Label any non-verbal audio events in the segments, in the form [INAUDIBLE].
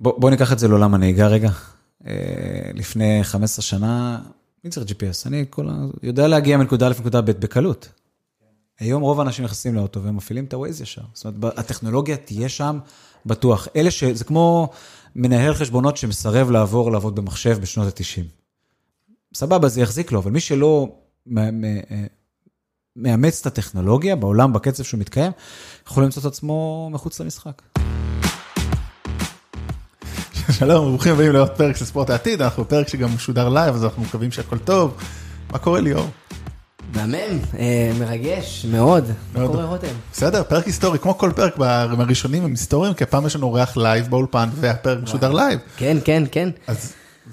בוא, בוא ניקח את זה לעולם הנהיגה רגע. אה, לפני 15 שנה, מי צריך GPS? אני כל, יודע להגיע מנקודה א' לנקודה ב' בקלות. היום רוב האנשים נכנסים לאוטו והם מפעילים את ה-Waze ישר. זאת אומרת, הטכנולוגיה תהיה שם בטוח. אלה ש... זה כמו מנהל חשבונות שמסרב לעבור לעבוד במחשב בשנות ה-90. סבבה, זה יחזיק לו, אבל מי שלא אה, מאמץ את הטכנולוגיה בעולם, בקצב שהוא מתקיים, יכול למצוא את עצמו מחוץ למשחק. שלום, ברוכים הבאים לעוד פרק של ספורט העתיד, אנחנו בפרק שגם משודר לייב, אז אנחנו מקווים שהכל טוב. מה קורה ליאור? מהמם, אה, מרגש, מאוד. מה. קורה רותם? בסדר, פרק היסטורי, כמו כל פרק מהראשונים הם היסטוריים, כי הפעם יש לנו אורח לייב באולפן, והפרק משודר לייב. כן, כן, כן. אז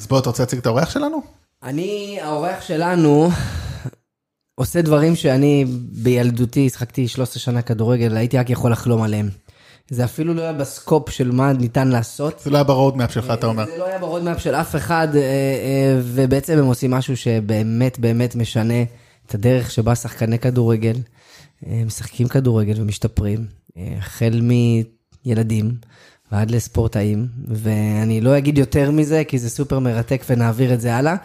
בוא, אתה רוצה להציג את האורח שלנו? אני, האורח שלנו עושה דברים שאני בילדותי, שחקתי 13 שנה כדורגל, הייתי רק יכול לחלום עליהם. זה אפילו לא היה ב scope של מה ניתן לעשות. זה לא היה ב roadmap שלך, אתה אומר. זה לא היה ב roadmap של אף אחד, אה, אה, ובעצם הם עושים משהו שבאמת באמת משנה את הדרך שבה שחקני כדורגל אה, משחקים כדורגל ומשתפרים, אה, החל מילדים ועד לספורטאים, ואני לא אגיד יותר מזה, כי זה סופר מרתק ונעביר את זה הלאה.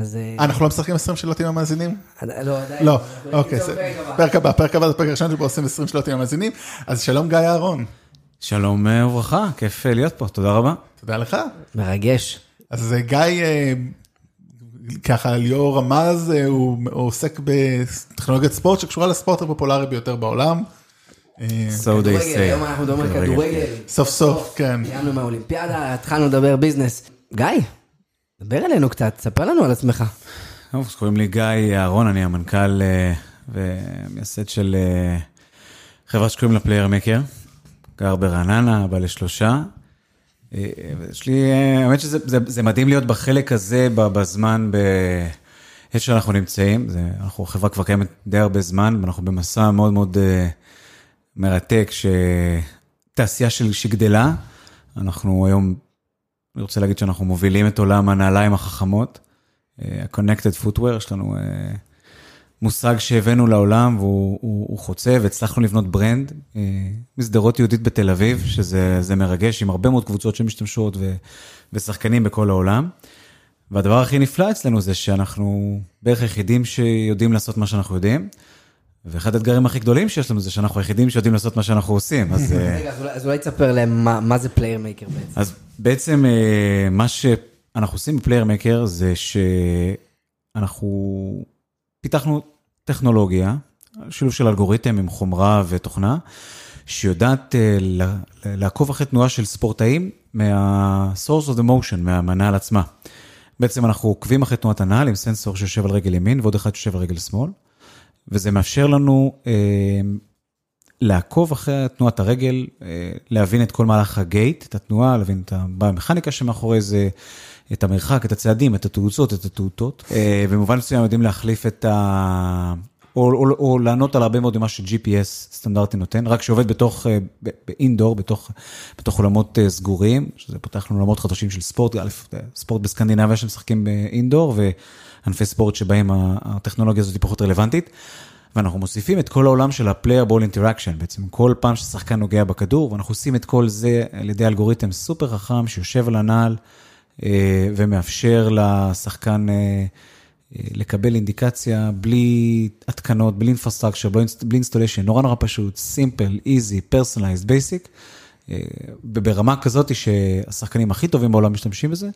אז... אה, אנחנו לא משחקים 20 שאלות עם המאזינים? לא, עדיין. לא, אנחנו אוקיי. פרק הבא, פרק הבא זה פרק ראשון שבו עושים 20 שאלות עם המאזינים. אז שלום גיא אהרון, שלום אה, וברכה, כיף אה, להיות פה, תודה רבה. תודה לך. מרגש. אז גיא, ככה ליאור רמז, הוא עוסק בטכנולוגיית ספורט שקשורה לספורט הפופולרי ביותר בעולם. So they say. היום אנחנו מדברים על כדורגל. סוף סוף, כן. סיימנו מהאולימפיאדה, התחלנו לדבר business. גיא, דבר אלינו קצת, ספר לנו על עצמך. טוב, אז קוראים לי גיא אהרון, אני המנכ"ל אה, ומייסד של אה, חברה שקוראים לה PlayerMaker. גר ברעננה, אבא לשלושה. אה, ויש לי, האמת שזה זה, זה מדהים להיות בחלק הזה בזמן, בעת שאנחנו נמצאים. זה, אנחנו חברה כבר קיימת די הרבה זמן, ואנחנו במסע מאוד מאוד מרתק, שתעשייה של, שגדלה. אנחנו היום, אני רוצה להגיד שאנחנו מובילים את עולם הנעליים החכמות. ה-Connected Footwear, יש לנו uh, מושג שהבאנו לעולם והוא הוא, הוא חוצה והצלחנו לבנות ברנד, uh, משדרות יהודית בתל אביב, שזה זה מרגש, עם הרבה מאוד קבוצות שמשתמשות ו, ושחקנים בכל העולם. והדבר הכי נפלא אצלנו זה שאנחנו בערך היחידים שיודעים לעשות מה שאנחנו יודעים. ואחד האתגרים הכי גדולים שיש לנו זה שאנחנו היחידים שיודעים לעשות מה שאנחנו עושים. אז, [LAUGHS] אה, רגע, אז אולי- תספר להם מה- זה PlayerMaker בעצם. אז בעצם אה, מה שאנחנו עושים ב PlayerMaker זה שאנחנו פיתחנו טכנולוגיה, שילוב של אלגוריתם עם חומרה ותוכנה, שיודעת אה, לעקוב אחרי תנועה של ספורטאים מה- source of the motion, מה- מהנעל עצמה. בעצם אנחנו עוקבים אחרי תנועת הנעל עם סנסור שיושב על רגל ימין ועוד אחד שיושב על רגל שמאל, וזה מאפשר לנו אה, לעקוב אחרי תנועת הרגל, אה, להבין את כל מהלך הגייט, את התנועה, להבין את המכניקה שמאחורי זה, את המרחק, את הצעדים, את התאוצות, את התאותות. אה, במובן מסוים יודעים להחליף את ה... או, או, או לענות על הרבה מאוד ממה ש-GPS סטנדרטי נותן, רק שעובד בתוך, אה, באינדור, בתוך, בתוך עולמות אה, סגורים, שזה פותח לנו עולמות חדשים של ספורט, א', ספורט בסקנדינביה שמשחקים באינדור, וענפי ספורט שבהם הטכנולוגיה הזאת היא פחות רלוונטית. ואנחנו מוסיפים את כל העולם של ה-player ball interaction, בעצם כל פעם ששחקן נוגע בכדור, ואנחנו עושים את כל זה על ידי אלגוריתם סופר חכם שיושב על הנעל אה, ומאפשר לשחקן אה, אה, לקבל אינדיקציה בלי התקנות, בלי infrastructure, בלי בלי installation, נורא נורא פשוט, simple, easy, personalized, basic, אה, ברמה כזאת שהשחקנים הכי טובים בעולם משתמשים בזה,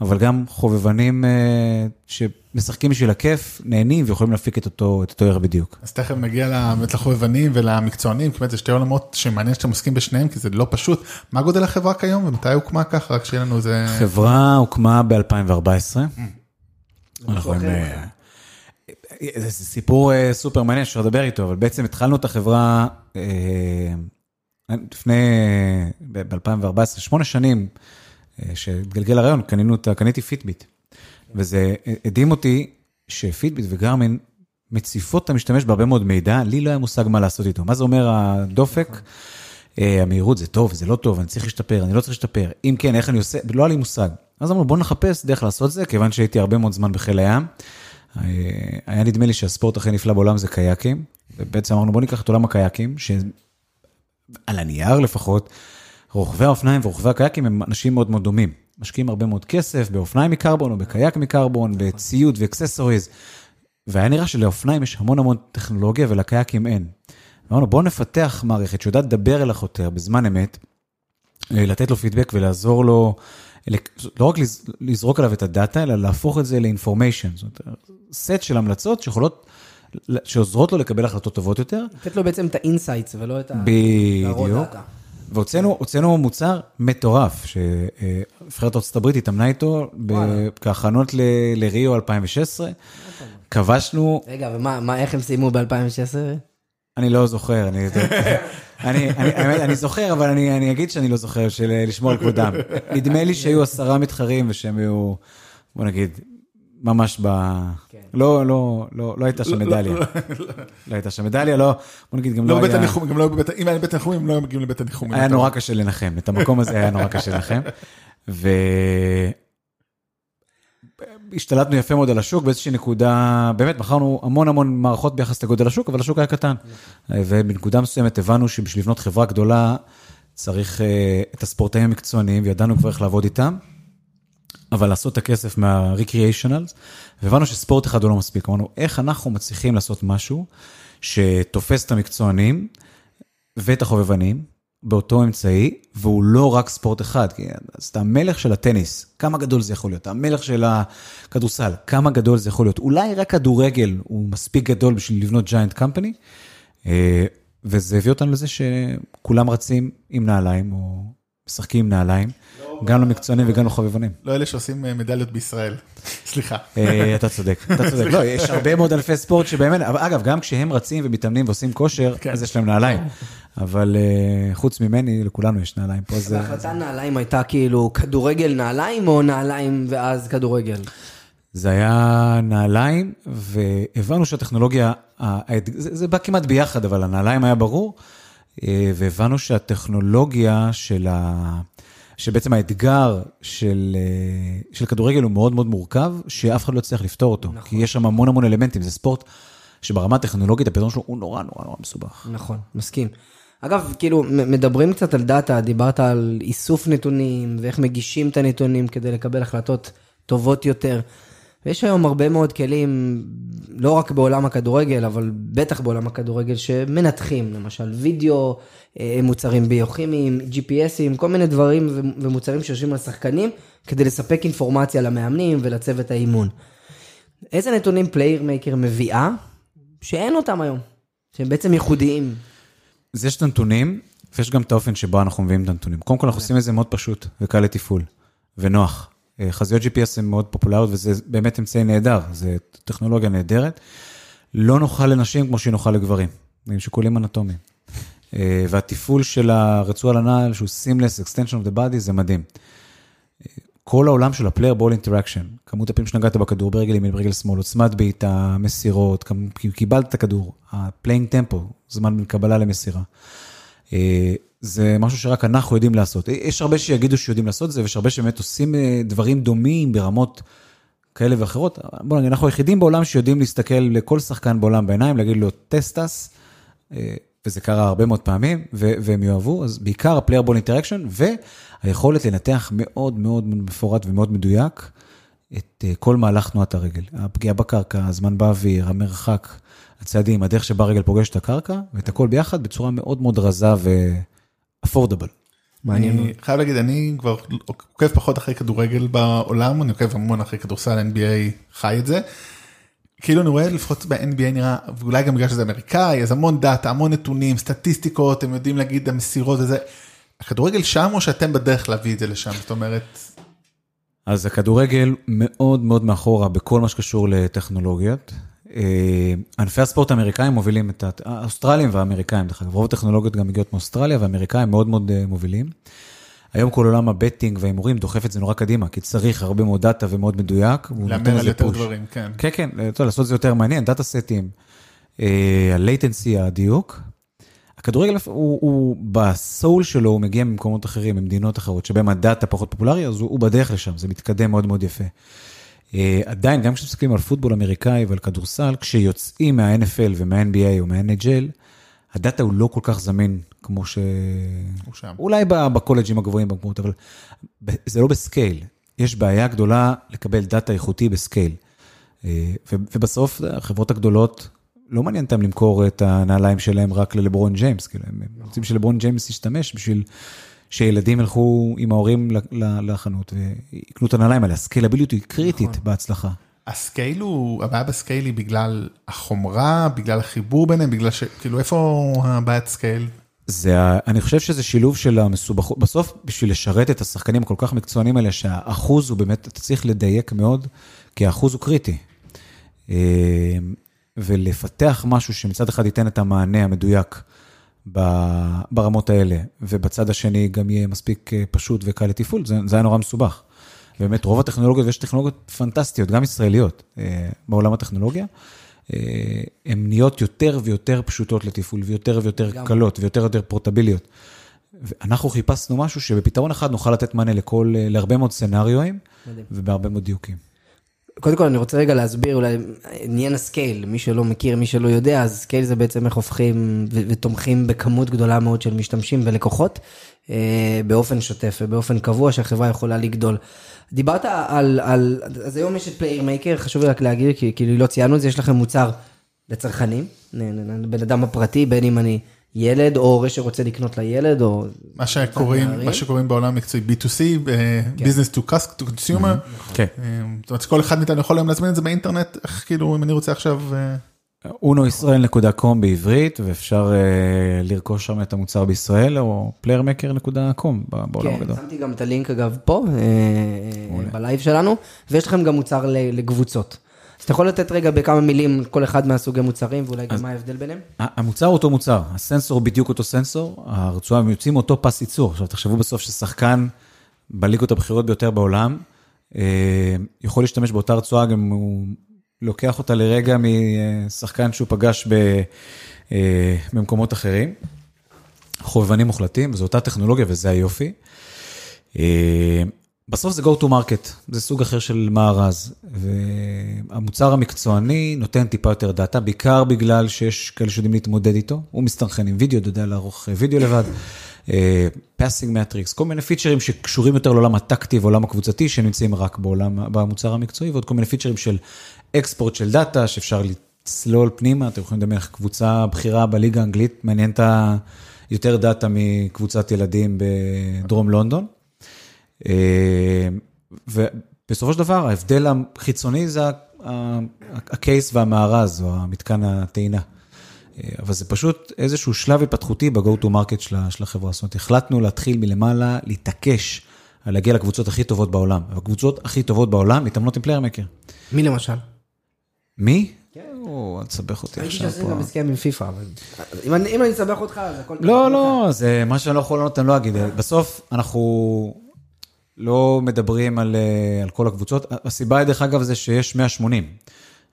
אבל גם חובבנים אה, שמשחקים בשביל הכיף, נהנים ויכולים להפיק את אותו, את אותו ערך בדיוק. אז תכף נגיע באמת לחובבנים ולמקצוענים, כי באמת זה שתי עולמות שמעניין שאתם עוסקים בשניהם, כי זה לא פשוט. מה גודל החברה כיום ומתי הוקמה ככה? רק שיהיה לנו איזה... חברה הוקמה ב-2014. אנחנו עם... אחר אה, זה סיפור אה, סופר מעניין שאפשר לדבר איתו, אבל בעצם התחלנו את החברה לפני, ב-2014, שמונה שנים, שהתגלגל הרעיון, קנינו את ה... קניתי פיטביט. וזה הדהים אותי שפיטביט וגרמין מציפות את המשתמש בהרבה מאוד מידע, לי לא היה מושג מה לעשות איתו. מה זה אומר הדופק? אה, המהירות זה טוב, זה לא טוב, אני צריך להשתפר, אני לא צריך להשתפר. אם כן, איך אני עושה? לא היה לי מושג. אז אמרנו, בוא נחפש דרך לעשות זה, כיוון שהייתי הרבה מאוד זמן בחיל הים. אה, היה נדמה לי שהספורט הכי נפלא בעולם זה קייקים. ובעצם אמרנו, בוא ניקח את עולם הקייקים, שעל הנייר לפחות, רוכבי האופניים ורוכבי הקייקים הם אנשים מאוד מאוד דומים. משקיעים הרבה מאוד כסף באופניים מקרבון או בקייק מקרבון, בציוד ואקססוריז. והיה נראה שלאופניים יש המון המון טכנולוגיה ולקייקים אין. אמרנו, בואו נפתח מערכת שיודעת לדבר אל החותר בזמן אמת, אה, לתת לו פידבק ולעזור לו, לא רק לזרוק עליו את הדאטה, אלא להפוך את זה לאינפורמיישן. זאת אומרת, סט של המלצות שיכולות, שעוזרות לו לקבל החלטות טובות יותר. לתת לו בעצם את ה insights ולא את ה... בדיוק. והוצאנו מוצר מטורף, שנבחרת ארצות הברית התאמנה איתו בהכנות לריו 2016. כבשנו... רגע, ומה, איך הם סיימו ב-2016? אני לא זוכר, אני, אני, אני, אני זוכר, אבל אני, אני אגיד שאני לא זוכר, של לשמור על כבודם. [LAUGHS] נדמה לי שהיו עשרה מתחרים ושהם היו, בוא נגיד, ממש ב... כן. לא, לא, לא, לא הייתה שם מדליה. לא הייתה שם מדליה, לא, בוא נגיד, גם לא, לא היה... הניחום, גם לא בבית, אם היה בית הניחומים, לא היו מגיעים לבית הניחומים. היה נורא קשה לנחם, את המקום הזה היה נורא קשה לנחם. ו... השתלטנו יפה מאוד על השוק באיזושהי נקודה, באמת מכרנו המון המון מערכות ביחס לגודל השוק, אבל השוק היה קטן. ובנקודה מסוימת הבנו שבשביל לבנות חברה גדולה, צריך אה, את הספורטאים המקצוענים, וידענו כבר איך לעבוד איתם, אבל לעשות את הכסף מה-recreationals, והבנו שספורט אחד הוא לא מספיק. אמרנו, איך אנחנו מצליחים לעשות משהו שתופס את המקצוענים ואת החובבנים, באותו אמצעי, והוא לא רק ספורט אחד, כי אז אתה המלך של הטניס, כמה גדול זה יכול להיות? המלך של הכדורסל, כמה גדול זה יכול להיות? אולי רק כדורגל הוא מספיק גדול בשביל לבנות ג'יינט קמפני, אה, וזה הביא אותנו לזה שכולם רצים עם נעליים, או משחקים עם נעליים, גם למקצוענים וגם לחובבנים. לא אלה שעושים אה, מדליות בישראל, [LAUGHS] סליחה. אה, אתה צודק, אתה צודק. לא, יש הרבה מאוד ענפי ספורט שבאמת, אגב, גם כשהם רצים ומתאמנים ועושים כושר, כן. אז יש להם נעליים. אבל uh, חוץ ממני, לכולנו יש נעליים. פה זה... ההחלטה נעליים הייתה כאילו כדורגל נעליים או נעליים ואז כדורגל? זה היה נעליים, והבנו שהטכנולוגיה, זה, בא כמעט ביחד, אבל הנעליים היה ברור, אה, והבנו שהטכנולוגיה של ה... שבעצם האתגר של, אה, של כדורגל הוא מאוד מאוד מורכב, שאף אחד לא יצליח לפתור אותו. נכון. כי יש שם המון המון אלמנטים, זה ספורט שברמה הטכנולוגית הפתרון שלו הוא נורא נורא נורא מסובך. נכון, מסכים. אגב, כאילו, מדברים קצת על דאטה, דיברת על איסוף נתונים ואיך מגישים את הנתונים כדי לקבל החלטות טובות יותר. ויש היום הרבה מאוד כלים, לא רק בעולם הכדורגל, אבל בטח בעולם הכדורגל, שמנתחים, למשל וידאו, אה, מוצרים ביוכימיים, GPSים, כל מיני דברים ומוצרים שיושבים על שחקנים, כדי לספק אינפורמציה למאמנים ולצוות האימון. איזה נתונים PlayerMaker מביאה, שאין אותם היום, שהם בעצם ייחודיים? אז יש את הנתונים, ויש גם את האופן שבו אנחנו מביאים את הנתונים. קודם כל, אנחנו עושים את זה מאוד פשוט וקל לתפעול, ונוח. אה, חזיות GPS הן מאוד פופולריות, וזה באמת אמצעי נהדר, זו טכנולוגיה נהדרת. לא נוחה לנשים כמו שהיא נוחה לגברים, עם שיקולים אנטומיים. אה, והתפעול של הרצועה לנעל, שהוא Seamless Extension of the Body, זה מדהים. אה, כל העולם של ה player ball interaction, כמות הפעמים שנגעת בכדור ברגל ימין, ברגל שמאל, עוצמת בעיטה, מסירות, קיבלת את הכדור, ה playing tempo, זמן בין קבלה למסירה. אה, זה משהו שרק אנחנו יודעים לעשות. יש הרבה שיגידו שיודעים לעשות את זה, ויש הרבה שבאמת עושים אה, דברים דומים ברמות כאלה ואחרות. בוא נגיד, אנחנו היחידים בעולם שיודעים להסתכל לכל שחקן בעולם בעיניים, להגיד לו test us, אה, וזה קרה הרבה מאוד פעמים, והם יאהבו, אז בעיקר ה player ball interaction, והיכולת לנתח מאוד מאוד מפורט ומאוד מדויק את כל מהלך תנועת הרגל. הפגיעה בקרקע, הזמן באוויר, המרחק. הצעדים, הדרך שבה רגל פוגשת את הקרקע, ואת הכל ביחד בצורה מאוד מאוד רזה ואפורדבל. מעניין. אני חייב להגיד, אני כבר עוקב פחות אחרי כדורגל בעולם, אני עוקב המון אחרי כדורסל, NBA חי את זה. כאילו אני רואה לפחות ב-NBA נראה, ואולי גם בגלל שזה אמריקאי, אז המון דאטה, המון נתונים, סטטיסטיקות, הם יודעים להגיד המסירות וזה. הכדורגל שם או שאתם בדרך להביא את זה לשם? זאת אומרת... אז הכדורגל מאוד מאוד מאחורה בכל מה שקשור לטכנולוגיות. אה, ענפי הספורט האמריקאים מובילים את האוסטרלים והאמריקאים, דרך אגב, רוב הטכנולוגיות גם מגיעות מאוסטרליה והאמריקאים מאוד מאוד אה, מובילים. היום כל עולם ה betting וההימורים דוחף את זה נורא קדימה, כי צריך הרבה מאוד דאטה ומאוד מדויק. להמר על יותר דברים, כן. כן, כן, טוב, לעשות את זה יותר מעניין, דאטה סטים, ה latency, הדיוק. הכדורגל הוא, הוא ב soul שלו, הוא מגיע ממקומות אחרים, ממדינות אחרות, שבהם הדאטה פחות פופולרי, אז הוא, הוא בדרך לשם, זה מתקדם מאוד מאוד יפה. אה, עדיין, גם כשמסתכלים על פוטבול אמריקאי ועל כדורסל, כשיוצאים מה-NFL ומה-NBA או מה-NHL, הדאטה הוא לא כל כך זמין כמו ש... הוא שם. אולי בקולג'ים הגבוהים במקומות, אבל זה לא ב scale. יש בעיה גדולה לקבל דאטה איכותי ב scale. אה, ובסוף החברות הגדולות, לא מעניין אותם למכור את הנעליים שלהם רק ללברון ג'יימס, כאילו, הם רוצים שלברון ג'יימס ישתמש בשביל שילדים ילכו עם ההורים לחנות ויקנו את הנעליים האלה. הסקיילביליות היא קריטית בהצלחה. ה scale הוא, הבעיה ב scale היא בגלל החומרה, בגלל החיבור ביניהם, בגלל ש... כאילו, איפה הבעיית scale? זה, אני חושב שזה שילוב של המסובכות, בסוף בשביל לשרת את השחקנים הכל כך מקצוענים האלה, שהאחוז הוא באמת, אתה צריך לדייק מאוד, כי האחוז הוא קריטי. אה, ולפתח משהו שמצד אחד ייתן את המענה המדויק ברמות האלה, ובצד השני גם יהיה מספיק אה, פשוט וקל לתפעול, זה, זה היה נורא מסובך. באמת, רוב הטכנולוגיות, ויש טכנולוגיות פנטסטיות, גם ישראליות, אה, בעולם הטכנולוגיה, אה, הן נהיות יותר ויותר פשוטות לתפעול, ויותר ויותר גם. קלות, ויותר ויותר פורטביליות. ואנחנו חיפשנו משהו שבפתרון אחד נוכל לתת מענה לכל, להרבה מאוד סצנריואים. ובהרבה מאוד דיוקים. קודם כל, אני רוצה רגע להסביר אולי עניין ה scale, מי שלא מכיר, מי שלא יודע, אז scale זה בעצם איך הופכים ותומכים בכמות גדולה מאוד של משתמשים ולקוחות, אה, באופן שוטף ובאופן קבוע שהחברה יכולה לגדול. דיברת על, על, אז היום יש את PlayerMaker, חשוב לי רק להגיד, כי כאילו לא ציינו את זה, יש לכם מוצר לצרכנים, בן אדם הפרטי, בין אם אני ילד או הורה שרוצה לקנות לילד, או... מה שקוראים. מה שקוראים בעולם המקצועי B2C, אה, Business to Cus- to Consumer. כן. אה, זאת אומרת, כל אחד מאיתנו יכול היום להזמין את זה באינטרנט, איך כאילו, אם אני רוצה עכשיו... אה, אונוישראל.קום בעברית, ואפשר אה, לרכוש שם את המוצר בישראל, או playermaker.com בעולם כן, הגדול. שמתי גם את הלינק אגב פה, אה, בלייב שלנו, ויש לכם גם מוצר לקבוצות. אז אתה יכול לתת רגע בכמה מילים כל אחד מהסוגי מוצרים, ואולי גם מה ההבדל ביניהם? המוצר אותו מוצר, הסנסור בדיוק אותו סנסור, הרצועה, הם יוצאים מאותו פס ייצור. עכשיו, תחשבו בסוף ששחקן בליגות הבכירות ביותר בעולם, אה, יכול להשתמש באותה רצועה, גם הוא לוקח אותה לרגע משחקן שהוא פגש ב, אה, במקומות אחרים. חובבנים מוחלטים, וזו אותה טכנולוגיה וזה היופי. אה, בסוף זה go to market, זה סוג אחר של מארז, והמוצר המקצועני נותן טיפה יותר דאטה, בעיקר בגלל שיש כאלה שיודעים להתמודד איתו, הוא מסתנכרן עם וידאו, אתה יודע לערוך וידאו לבד, passing metrics, כל מיני פיצ'רים שקשורים יותר לעולם הטקטי ועולם הקבוצתי, שנמצאים רק בעולם, במוצר המקצועי, ועוד כל מיני פיצ'רים של export של דאטה, שאפשר לצלול פנימה, אתם יכולים לדמיין איך קבוצה בכירה בליגה האנגלית, מעניין אותה יותר דאטה מקבוצת ילדים בדרום לונדון. אה, ובסופו של דבר, ההבדל החיצוני זה ה case והמארז, או המתקן הטעינה. אה, אבל זה פשוט איזשהו שלב התפתחותי ב- go to market של החברה. זאת אומרת, החלטנו להתחיל מלמעלה, להתעקש על להגיע לקבוצות הכי טובות בעולם. והקבוצות הכי טובות בעולם מתאמנות עם PlayerMaker. מי למשל? מי? או, אל תסבך אותי הייתי עכשיו שעשיתי פה. גם הסכם עם פיפא, אבל... אם אני אם אני אסבך אותך, אז הכל... לא, לא, זה מה שאני לא יכול לענות, אני לא אגיד. בסוף אנחנו לא מדברים על, אה, על כל הקבוצות. הסיבה, דרך אגב, זה שיש 180.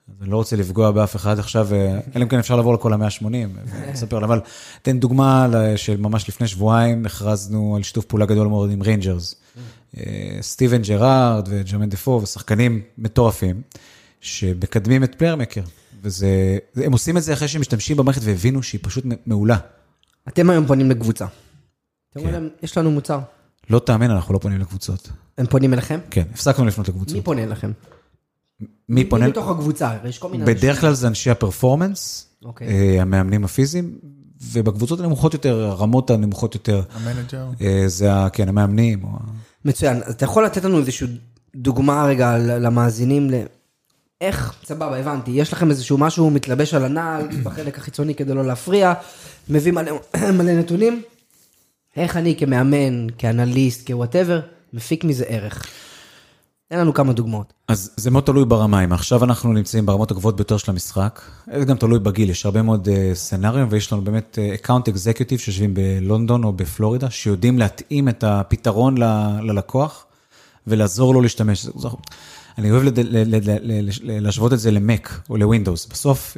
אז אני לא רוצה לפגוע באף אחד עכשיו, אה, אלא אם כן אפשר לעבור לכל ה-180, לספר, אבל תן דוגמה שממש לפני שבועיים הכרזנו על שיתוף פעולה גדול מאוד עם ריינג'רס. אה, סטיבן ג'רארד וג'רמן דפו ושחקנים מטורפים, שמקדמים את PlayerMaker. וזה, הם עושים את זה אחרי שהם משתמשים במערכת והבינו שהיא פשוט מעולה. אתם היום פונים לקבוצה. אתם כן. אומרים להם, יש לנו מוצר. לא תאמין, אנחנו לא פונים לקבוצות. הם פונים אליכם? כן, הפסקנו לפנות מי לקבוצות. פונה אליכם? מי פונה? מי בתוך הקבוצה? יש כל מיני... אנשים. בדרך כלל זה אנשי הפרפורמנס, אוקיי. אה, המאמנים הפיזיים, ובקבוצות הנמוכות יותר, הרמות הנמוכות יותר, המנג'ר. אה, זה, ה- כן, המאמנים. או מצוין. אז אתה יכול לתת לנו איזושהי דוגמה רגע למאזינים. איך, סבבה, הבנתי, יש לכם איזשהו משהו מתלבש על הנעל בחלק החיצוני כדי לא להפריע, מביא מלא, [COUGHS] מלא נתונים, איך אני כמאמן, כאנליסט, כ-whatever, מפיק מזה ערך. תן לנו כמה דוגמאות. אז זה מאוד תלוי ברמה, אם עכשיו אנחנו נמצאים ברמות הגבוהות ביותר של המשחק, זה גם תלוי בגיל, יש הרבה מאוד אה, scenario נים, ויש לנו באמת account executive שיושבים בלונדון או בפלורידה, שיודעים להתאים את הפתרון ל- ללקוח ולעזור לו להשתמש. אני אוהב לד- ל- ל- ל- ל- להשוות את זה ל Mac או ל Windows. בסוף,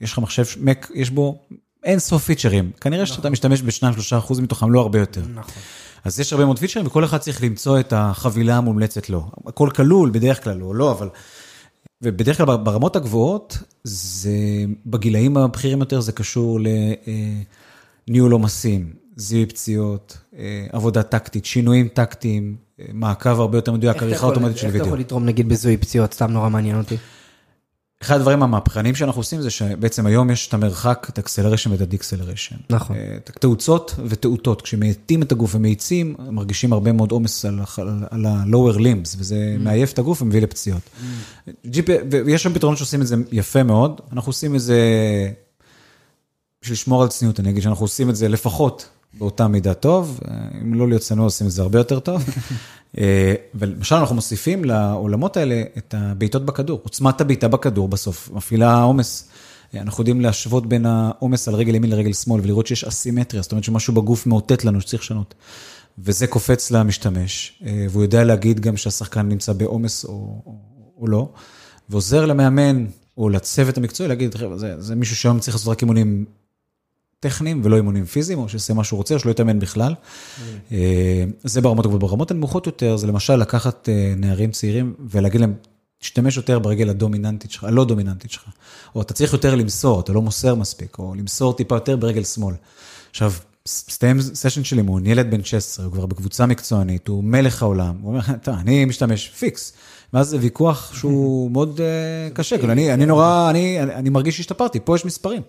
יש לך מחשב, Mac, יש בו אין סוף פיצ'רים. כנראה שאתה משתמש ב-2-3 אחוז מתוכם, לא הרבה יותר. נכון. אז יש הרבה מאוד פיצ'רים, וכל אחד צריך למצוא את החבילה המומלצת לו. הכל כלול, בדרך כלל לא, לא, אבל... ובדרך כלל ברמות הגבוהות, זה, בגילאים הבכירים יותר, זה קשור ניהול עומסים, זיהוי פציעות, אה, עבודה טקטית, שינויים טקטיים, אה, מעקב הרבה יותר מדויק, עריכה אוטומטית של איך אתה וידאו. יכול לתרום נגיד בזיהוי פציעות? סתם נורא מעניין אותי. אחד הדברים המהפכניים שאנחנו עושים זה שבעצם היום יש את המרחק, את ה acceleration ואת ה deceleration. נכון. אה, את התאוצות והתאוטות. כשמאטים את הגוף ומאיצים, מרגישים הרבה מאוד עומס על, ה-lower limbs, וזה Mm. מעייף את הגוף ומביא לפציעות. GP, ויש שם פתרונות שעושים את זה יפה מאוד, אנחנו עושים את זה, בשביל לשמור על צניעות, אני אגיד שאנחנו עושים את זה לפחות באותה מידה טוב, אה, אם לא להיות צנוע, עושים את זה הרבה יותר טוב. [LAUGHS] אה, ולמשל, אנחנו מוסיפים לעולמות האלה את הבעיטות בכדור. עוצמת הבעיטה בכדור בסוף מפעילה עומס. אה, אנחנו יודעים להשוות בין העומס על רגל ימין לרגל שמאל ולראות שיש אסימטריה, זאת אומרת שמשהו בגוף מאותת לנו שצריך לשנות. וזה קופץ למשתמש, אה, והוא יודע להגיד גם שהשחקן נמצא בעומס או, או, או לא, ועוזר למאמן או לצוות המקצועי להגיד, זה, זה מישהו שהיום צריך לעשות רק אימונים טכניים ולא אימונים פיזיים, או שיעשה מה שהוא רוצה, או שלא יתאמן בכלל. אה, זה ברמות הגבוהות. ברמות הנמוכות יותר, זה למשל לקחת אה, נערים צעירים ולהגיד להם, תשתמש יותר ברגל הדומיננטית שלך, הלא דומיננטית שלך. או אתה צריך יותר למסור, אתה לא מוסר מספיק, או למסור טיפה יותר ברגל שמאל. עכשיו, מסתיים סשן של אימון, ילד בן 16, הוא כבר בקבוצה מקצוענית, הוא מלך העולם, הוא אומר, טוב, אני משתמש פיקס. ואז זה ויכוח שהוא [LAUGHS] מאוד uh, קשה, כאילו אני, אני נורא, אני, אני, מרגיש שהשתפרתי, פה יש מספרים.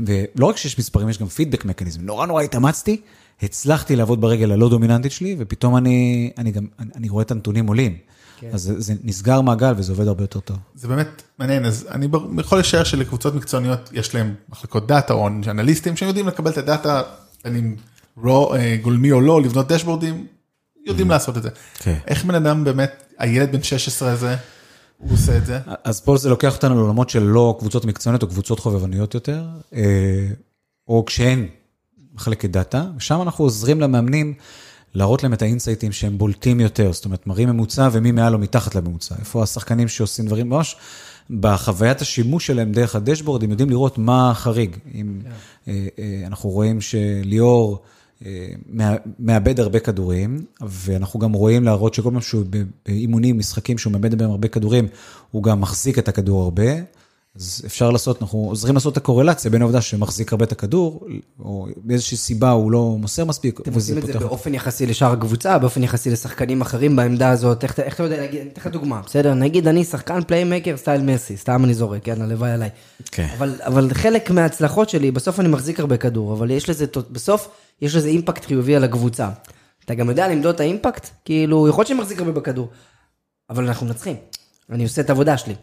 ולא רק שיש מספרים, יש גם feedback mechanism. נורא נורא התאמצתי, הצלחתי לעבוד ברגל הלא דומיננטית שלי, ופתאום אני, אני גם, אני, רואה את הנתונים עולים. אז זה, זה נסגר מעגל וזה עובד הרבה יותר טוב. זה באמת מעניין, אז אני יכול לשער שלקבוצות מקצועניות יש להם מחלקות דאטה או אנליסטים שהם יודעים לקבל את הדאטה, בין אם רו- אה, גולמי או לא, לבנות דשבורדים, יודעים לעשות את זה. כן. איך בן אדם באמת, הילד בן 16 הזה, הוא עושה את זה? אז פה זה לוקח אותנו לעולמות של לא קבוצות מקצועניות או קבוצות חובבניות יותר, אה, או כשאין מחלקת דאטה, ושם אנחנו עוזרים למאמנים להראות להם את האינסייטים שהם בולטים יותר, זאת אומרת, מראים ממוצע ומי מעל או מתחת לממוצע. איפה השחקנים שעושים דברים ממש, בחוויית השימוש שלהם דרך הדשבורד, הם יודעים לראות מה החריג. אם אה, אה, אנחנו רואים שליאור... אה, מא- מאבד הרבה כדורים, ואנחנו גם רואים להראות שכל פעם שהוא באימונים, משחקים שהוא מאבד בהם הרבה כדורים, הוא גם מחזיק את הכדור הרבה. אז אפשר לעשות, אנחנו עוזרים לעשות את הקורלציה בין העובדה שמחזיק הרבה את הכדור, או באיזושהי סיבה הוא לא מוסר מספיק, אתם עושים את זה פותח- באופן יחסי לשאר הקבוצה, באופן יחסי לשחקנים אחרים בעמדה הזאת, איך איך אתה יודע להגיד, אני אתן לך דוגמה, בסדר? נגיד אני שחקן playmaker style מסי, סתם אני זורק, יאללה, הלוואי עליי. כן. אבל, אבל חלק מההצלחות שלי, בסוף אני מחזיק הרבה כדור, אבל יש לזה, בסוף יש לזה אימפקט חיובי על הקבוצה. אתה גם יודע למדוד את האימפקט? כאילו, יכול להיות שאני מחזיק הרבה בכדור, אבל אנחנו מנצחים. אני עושה את העבודה שלי.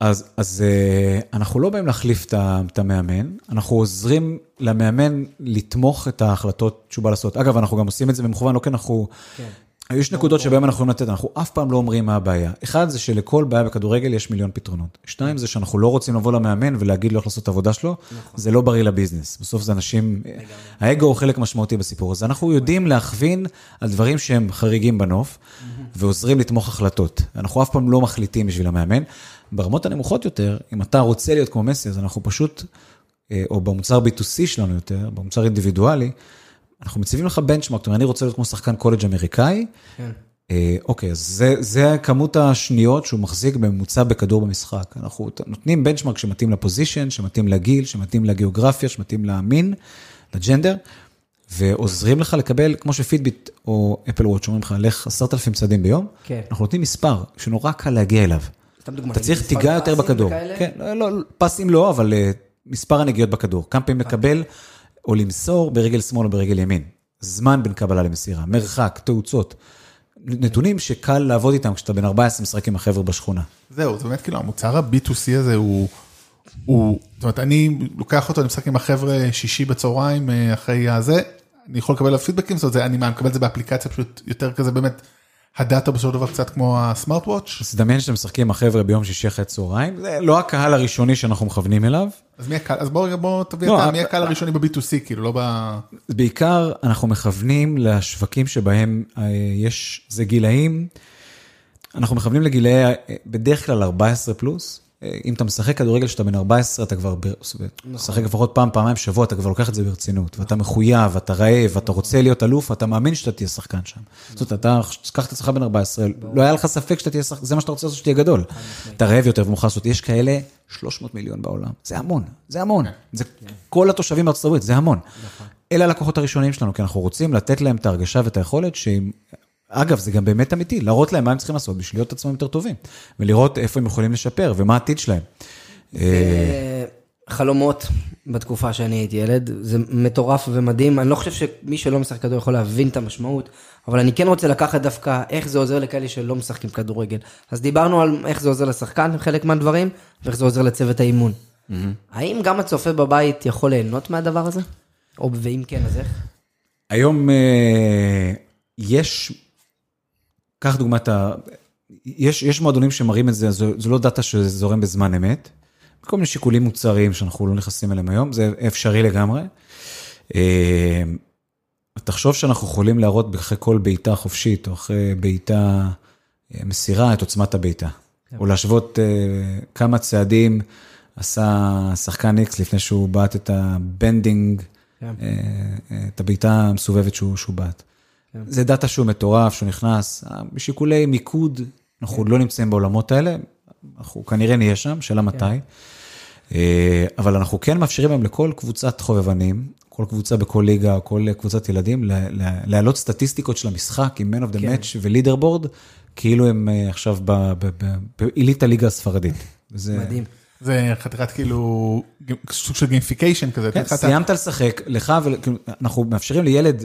אז, אז אה, אנחנו לא באים להחליף את המאמן, אנחנו עוזרים למאמן לתמוך את ההחלטות שהוא בא לעשות. אגב, אנחנו גם עושים את זה במכוון, לא כי אנחנו... כן. יש נקודות שבהן אנחנו יכולים לתת, אנחנו אף פעם לא אומרים מה הבעיה. אחד זה שלכל בעיה בכדורגל יש מיליון פתרונות. שתיים זה שאנחנו לא רוצים לבוא למאמן ולהגיד לו איך לעשות את העבודה שלו, זה לא בריא לביזנס. בסוף זה אנשים, האגו הוא חלק משמעותי בסיפור הזה. אנחנו יודעים להכווין על דברים שהם חריגים בנוף, ועוזרים לתמוך החלטות. אנחנו אף פעם לא מחליטים בשביל המאמן. ברמות הנמוכות יותר, אם אתה רוצה להיות כמו מסי, אז אנחנו פשוט, אה, או במוצר B2C שלנו יותר, במוצר אינדיבידואלי, אנחנו מציבים לך בנצ'מארק, זאת אומרת, אני רוצה להיות כמו שחקן קולג' אמריקאי, כן. אה, אוקיי, אז זה, זה כמות השניות שהוא מחזיק בממוצע בכדור במשחק. אנחנו נותנים בנצ'מארק שמתאים לפוזיישן, שמתאים לגיל, שמתאים לגיאוגרפיה, שמתאים למין, לג'נדר, ועוזרים לך לקבל, כמו שפידביט או אפל וואץ' אומרים לך, לך עשרת אלפים צעדים ביום, כן. אנחנו נותנים מספר שנורא קל להגיע אליו. סתם דוגמא, אתה צריך תיגע יותר בכדור. וכאלה? כן, לא, לא, פסים לא, אבל אה, מספר הנגיעות בכדור. כמה פעמים לקבל או למסור ברגל שמאל או ברגל ימין. זמן בין קבלה למסירה, מרחק, תאוצות. נתונים שקל לעבוד איתם כשאתה בן 14 משחק עם החבר'ה בשכונה. זהו, זה באמת כאילו המוצר ה-B2C הזה הוא, הוא, זאת אומרת, אני לוקח אותו, אני משחק עם החבר'ה שישי בצהריים אה, אחרי הזה, אני יכול לקבל עליו פידבקים, זאת אומרת, אני מקבל את זה באפליקציה פשוט יותר כזה באמת, הדאטה בסופו של דבר קצת כמו הסמארט וואץ', אז תדמיין שאתם משחקים עם החבר'ה ביום שישי אחרי צהריים, זה לא הקהל הראשוני שאנחנו מכוונים אליו. אז מי הקהל, אז בוא רגע, בוא תביא לא, אתה, מי אבל- הקהל הראשוני ב-B2C, כאילו לא ב... בעיקר אנחנו מכוונים לשווקים שבהם אה, יש, זה גילאים, אנחנו מכוונים לגילאי, אה, בדרך כלל 14 פלוס. אם אתה משחק כדורגל כשאתה בן 14, אתה כבר, משחק לפחות פעם, פעמיים בשבוע, אתה כבר לוקח את זה ברצינות, ואתה מחויב, אתה רעב, אתה רוצה להיות אלוף, אתה מאמין שאתה תהיה שחקן שם. זאת אומרת, אתה, קח את עצמך בן 14, לא היה לך ספק שאתה תהיה שחקן, זה מה שאתה רוצה לעשות, שתהיה גדול. אתה רעב יותר ומוכן לעשות, יש כאלה 300 מיליון בעולם, זה המון, זה המון. זה כל התושבים בארצות הברית, זה המון. אלה הלקוחות הראשונים שלנו, כי אנחנו רוצים לתת להם את ההרגשה ואת היכולת שהם... אגב, זה גם באמת אמיתי, להראות להם מה הם צריכים לעשות בשביל להיות עצמם יותר טובים, ולראות איפה הם יכולים לשפר ומה העתיד שלהם. אה, חלומות בתקופה שאני הייתי ילד, זה מטורף ומדהים, אני לא חושב שמי שלא משחק כדור יכול להבין את המשמעות, אבל אני כן רוצה לקחת דווקא איך זה עוזר לכאלה שלא משחקים כדורגל. אז דיברנו על איך זה עוזר לשחקן, חלק מהדברים, ואיך זה עוזר לצוות האימון. האם גם הצופה בבית יכול ליהנות מהדבר הזה? או ואם כן, אז איך? היום אה, יש, קח דוגמת ה... יש, יש מועדונים שמראים את זה, זו, זו לא דאטה שזורם בזמן אמת, כל מיני שיקולים מוצריים שאנחנו לא נכנסים אליהם היום, זה אפשרי לגמרי. אה, תחשוב שאנחנו יכולים להראות אחרי כל בעיטה חופשית, או אחרי בעיטה אה, מסירה, את עוצמת הבעיטה. כן. או להשוות אה, כמה צעדים עשה שחקן איקס לפני שהוא בעט את ה bending, כן. את הבעיטה המסובבת שהוא, שהוא בעט. כן. זה דאטה שהוא מטורף, שהוא נכנס, משיקולי מיקוד, אנחנו כן. לא נמצאים בעולמות האלה, אנחנו כנראה נהיה שם, שאלה כן. מתי. אה, אבל אנחנו כן מאפשרים היום לכל קבוצת חובבנים, כל קבוצה בכל ליגה, כל קבוצת ילדים, להעלות סטטיסטיקות של המשחק עם Man of the כן. Match ו leaderboard, כאילו הם אה, עכשיו בעילית הליגה הספרדית. זה... מדהים. זה חתיכת כאילו, סוג של gamification כזה. כן, סיימת לשחק, לך, ואנחנו מאפשרים לילד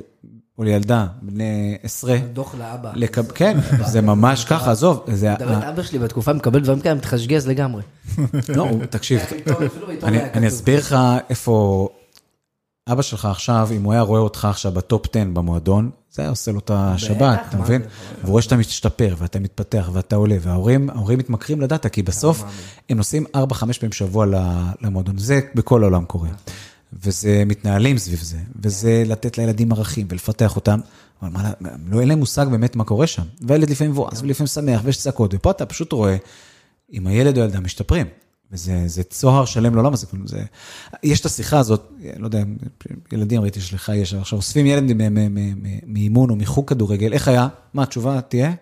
או לילדה, בני עשרה. דוח לאבא. כן, זה ממש ככה, עזוב. זה... אבא שלי בתקופה מקבל דברים כאלה, מתחשמל לגמרי. לא, תקשיב, אני אסביר לך איפה... אבא שלך עכשיו, אם הוא היה רואה אותך עכשיו ב top 10 במועדון, זה היה עושה לו את השבת, אתה מבין? והוא רואה שאתה משתפר ואתה מתפתח ואתה עולה, וההורים מתמכרים לדאטה, כי בסוף הם נוסעים 4-5 פעמים בשבוע למועדון, זה בכל העולם קורה. וזה מתנהלים סביב זה, וזה לתת לילדים ערכים ולפתח אותם, אבל מה, לא, אין להם מושג באמת מה קורה שם. והילד לפעמים מבואס ולפעמים שמח ויש צעקות, ופה אתה פשוט רואה אם הילד או הילדה משתפרים. וזה צוהר שלם לעולם הזה, זה, יש את השיחה הזאת, לא יודע, ילדים ראיתי שלך יש, עכשיו אוספים ילד מאימון או מחוג כדורגל, איך היה? מה התשובה תהיה?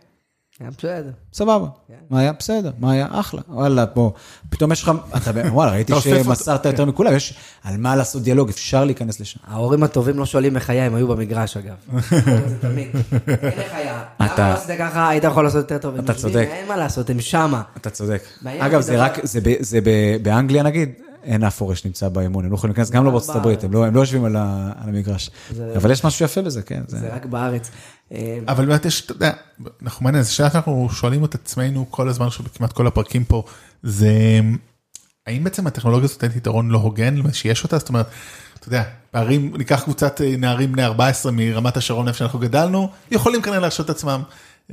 היה בסדר. סבבה. כן. מה היה? בסדר. מה היה? אחלה. וואלה, פה, פתאום יש לך, אתה, וואלה, ראיתי שמסרת יותר מכולם, יש על מה לעשות דיאלוג, אפשר להיכנס לשם. ההורים הטובים לא שואלים איך היה, הם היו במגרש אגב. [LAUGHS] זה תמיד. איך היה? למה לא עשית ככה, היית יכול לעשות יותר טוב. אתה צודק. אין מה לעשות, הם שמה. אתה צודק. אגב, זה רק, זה באנגליה נגיד, אין אף הורה שנמצא באימון, הם לא יכולים להיכנס גם לא בארצות הברית, הם לא, יושבים על המגרש. אבל יש משהו יפה בזה, כן. זה רק בארץ. אבל באמת יש, אתה יודע, אנחנו מעניין, זו שאלה שאנחנו שואלים את עצמנו כל הזמן, כמעט כל הפרקים פה, זה האם בעצם הטכנולוגיה הזאת נותנת יתרון לא הוגן שיש אותה? זאת אומרת, אתה יודע, פערים, ניקח קבוצת אה, נערים בני 14 מרמת השרון איפה שאנחנו גדלנו, יכולים כנראה להרשות את עצמם.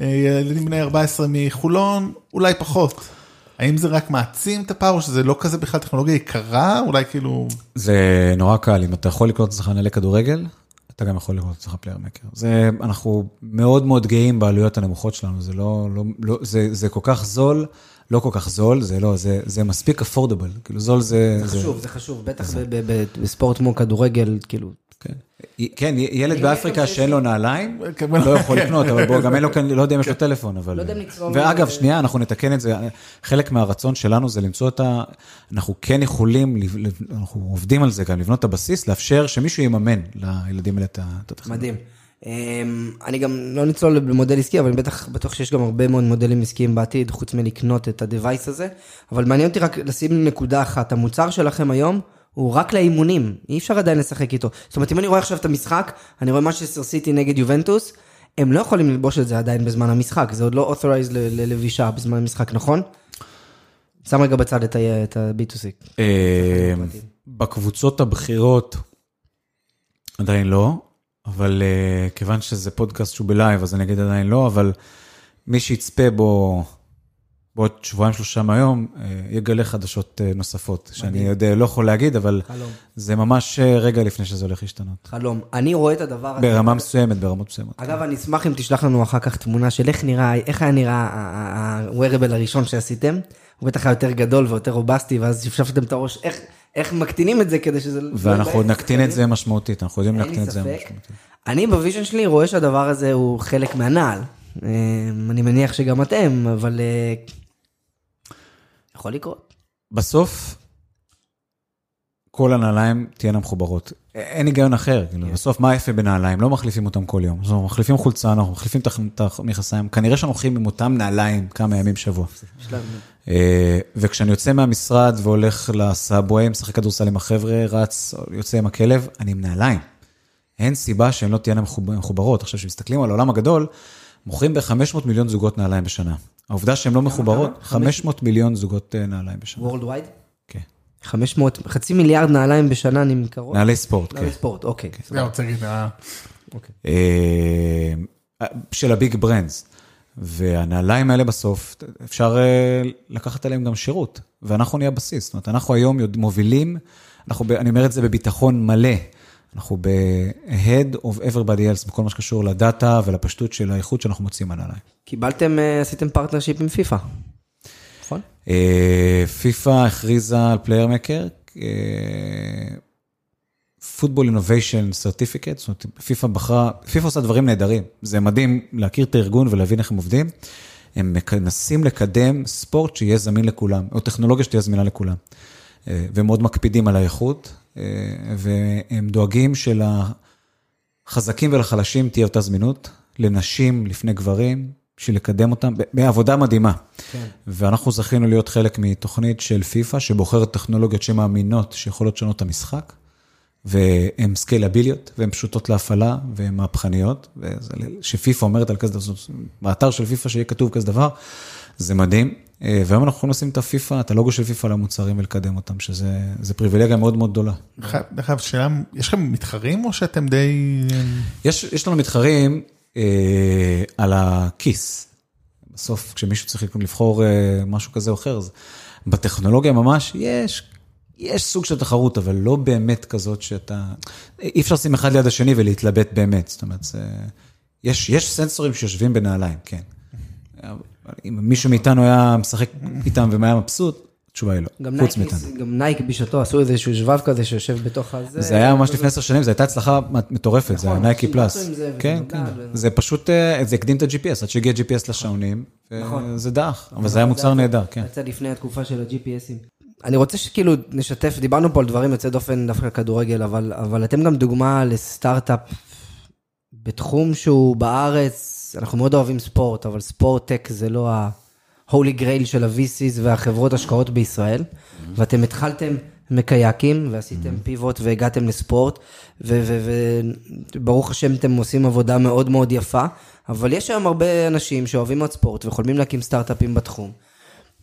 אה, ילדים בני 14 מחולון, אולי פחות. האם זה רק מעצים את הפער או שזה לא כזה בכלל טכנולוגיה יקרה? אולי כאילו... זה נורא קל, אם אתה יכול לקנות אצלך נעלי כדורגל, אתה גם יכול לראות אצלך PlayerMaker. זה, אנחנו מאוד מאוד גאים בעלויות הנמוכות שלנו, זה לא, לא, לא זה, זה כל כך זול, לא כל כך זול, זה לא, זה, זה מספיק affordable, כאילו זול זה... זה חשוב, זה, זה חשוב, בטח זה... בספורט כמו כדורגל, כאילו, כן. כן, ילד באפריקה שאין לו נעליים, [LAUGHS] כן, לא יכול לקנות, אבל בוא, גם אין לו כאן, לא יודע אם יש לו כן. טלפון, אבל... לא יודע אם לצלול... ואגב, שנייה, אנחנו נתקן את זה, חלק מהרצון שלנו זה למצוא את ה... אנחנו כן יכולים, אנחנו עובדים על זה גם, לבנות את הבסיס, לאפשר שמישהו יממן לילדים האלה את הטכנולוגיה. מדהים. אמ, אני גם לא נצלול במודל עסקי, אבל אני בטח בטוח שיש גם הרבה מאוד מודלים עסקיים בעתיד, חוץ מלקנות את ה-Device הזה. אבל מעניין אותי רק לשים נקודה אחת, המוצר שלכם היום, הוא רק לאימונים, אי אפשר עדיין לשחק איתו. זאת אומרת, אם אני רואה עכשיו את המשחק, אני רואה משהו סיטי נגד יובנטוס, הם לא יכולים ללבוש את זה עדיין בזמן המשחק, זה עוד לא authorized ללבישה בזמן המשחק, נכון? שם רגע בצד את ה-B2C. אה, בקבוצות הבכירות עדיין לא, אבל אה, כיוון שזה פודקאסט שהוא בלייב, אז אני אגיד עדיין לא, אבל מי שיצפה בו בעוד שבועיים שלושה מהיום, אה, יגלה חדשות אה, נוספות, שאני יודע, לא יכול להגיד, אבל חלום. זה ממש אה, רגע לפני שזה הולך להשתנות. חלום. אני רואה את הדבר הזה. ברמה מסוימת, ברמות מסוימות. אגב, אני אשמח אם תשלח לנו אחר כך תמונה של איך נראה, איך היה נראה ה-wearable הראשון שעשיתם. הוא בטח היה יותר גדול ויותר רובסטי, ואז שפשפתם את הראש, איך, איך מקטינים את זה כדי שזה... לא ואנחנו עוד נקטין את זה משמעותית, אנחנו יודעים להקטין את זה משמעותית. אני ב vision שלי רואה שהדבר הזה הוא חלק מהנעל. אני מניח שגם אתם, אבל יכול לקרות. בסוף, כל הנעליים תהיינה מחוברות. אין היגיון אחר, כאילו, בסוף מה יפה בנעליים? לא מחליפים אותם כל יום. אנחנו מחליפים חולצה, אנחנו מחליפים את המכנסיים, כנראה שאנחנו הולכים עם אותם נעליים כמה ימים בשבוע. אה, וכשאני יוצא מהמשרד והולך לסאבווי, משחק כדורסל עם החבר'ה, רץ, יוצא עם הכלב, אני עם נעליים. אין סיבה שהן לא תהיינה מחוב- מחוברות. עכשיו, כשמסתכלים על העולם הגדול, מוכרים ב-500 מיליון זוגות נעליים בשנה. העובדה שהן לא מחוברות, 500 מיליון זוגות אה, נעליים בשנה. Worldwide? כן. 500, חצי מיליארד נעליים בשנה נמכרות? נעלי ספורט, כן. נעלי ספורט, אוקיי. זה אני רוצה להגיד, אה, אה, של הביג ברנדס. והנעליים האלה בסוף, אפשר לקחת עליהם גם שירות, ואנחנו נהיה בסיס. זאת אומרת, אנחנו היום מובילים, אנחנו, אני אומר את זה בביטחון מלא, אנחנו ב-head of everybody else בכל מה שקשור לדאטה ולפשטות של האיכות שאנחנו מוצאים מהנעליים. קיבלתם, אה, עשיתם partnership עם פיפא, נכון? אה, פיפ"א הכריזה על PlayerMaker, football innovation certificate, זאת אומרת, פיפ"א בחרה, פיפ"א עושה דברים נהדרים, זה מדהים להכיר את הארגון ולהבין איך הם עובדים. הם מנסים לקדם ספורט שיהיה זמין לכולם, או טכנולוגיה שתהיה זמינה לכולם. אה, והם מאוד מקפידים על האיכות, והם דואגים שלחזקים ולחלשים תהיה אותה זמינות, לנשים לפני גברים, בשביל לקדם אותם, בעבודה מדהימה. כן. ואנחנו זכינו להיות חלק מתוכנית של פיפ"א, שבוחרת טכנולוגיות שמאמינות שיכולות לשנות את המשחק, והן סקיילביליות, והן פשוטות להפעלה, והן מהפכניות, שפיפ"א אומרת על כזה דבר, באתר של פיפ"א שיהיה כתוב כזה דבר, זה מדהים. אה, והיום אנחנו יכולים לשים את הפיפ"א, את הלוגו של פיפ"א למוצרים ולקדם אותם, שזה זה פריבילגיה מאוד מאוד גדולה. דרך אגב, שאלה, יש לכם מתחרים או שאתם די... יש, יש לנו מתחרים אה, על הכיס. בסוף, כשמישהו צריך לבחור אה, משהו כזה או אחר, אז בטכנולוגיה ממש יש, יש סוג של תחרות, אבל לא באמת כזאת שאתה... אי אפשר לשים אחד ליד השני ולהתלבט באמת. זאת אומרת, זה, יש, יש סנסורים שיושבים בנעליים, כן. אם מישהו מאיתנו היה משחק איתם והיה מבסוט, התשובה היא לא. חוץ מאיתנו. גם Nike בשעתו עשו איזשהו שבב כזה שיושב בתוך הזה. זה היה ממש לפני עשר שנים, זו הייתה הצלחה מטורפת, זה נכון, היה Nike Plus. זה, כן, כן. זה פשוט, אה, זה הקדים את ה-GPS, עד שהגיע GPS לשעונים, נכון. וזה דח, אבל זה היה מוצר נהדר, כן. יצא לפני התקופה של ה-GPSים. אני רוצה שכאילו נשתף, דיברנו פה על דברים יוצאי דופן דווקא כדורגל, אבל, אבל אתם גם דוגמה לסטארט-אפ בתחום שהוא בארץ, אנחנו מאוד אוהבים ספורט, אבל sport-tech זה לא ה-holy grail של ה-VCs והחברות השקעות בישראל, ואתם התחלתם מקייקים ועשיתם פיבוט והגעתם לספורט, וברוך השם אתם עושים עבודה מאוד מאוד יפה, אבל יש היום הרבה אנשים שאוהבים מאוד ספורט וחולמים להקים סטארט-אפים בתחום.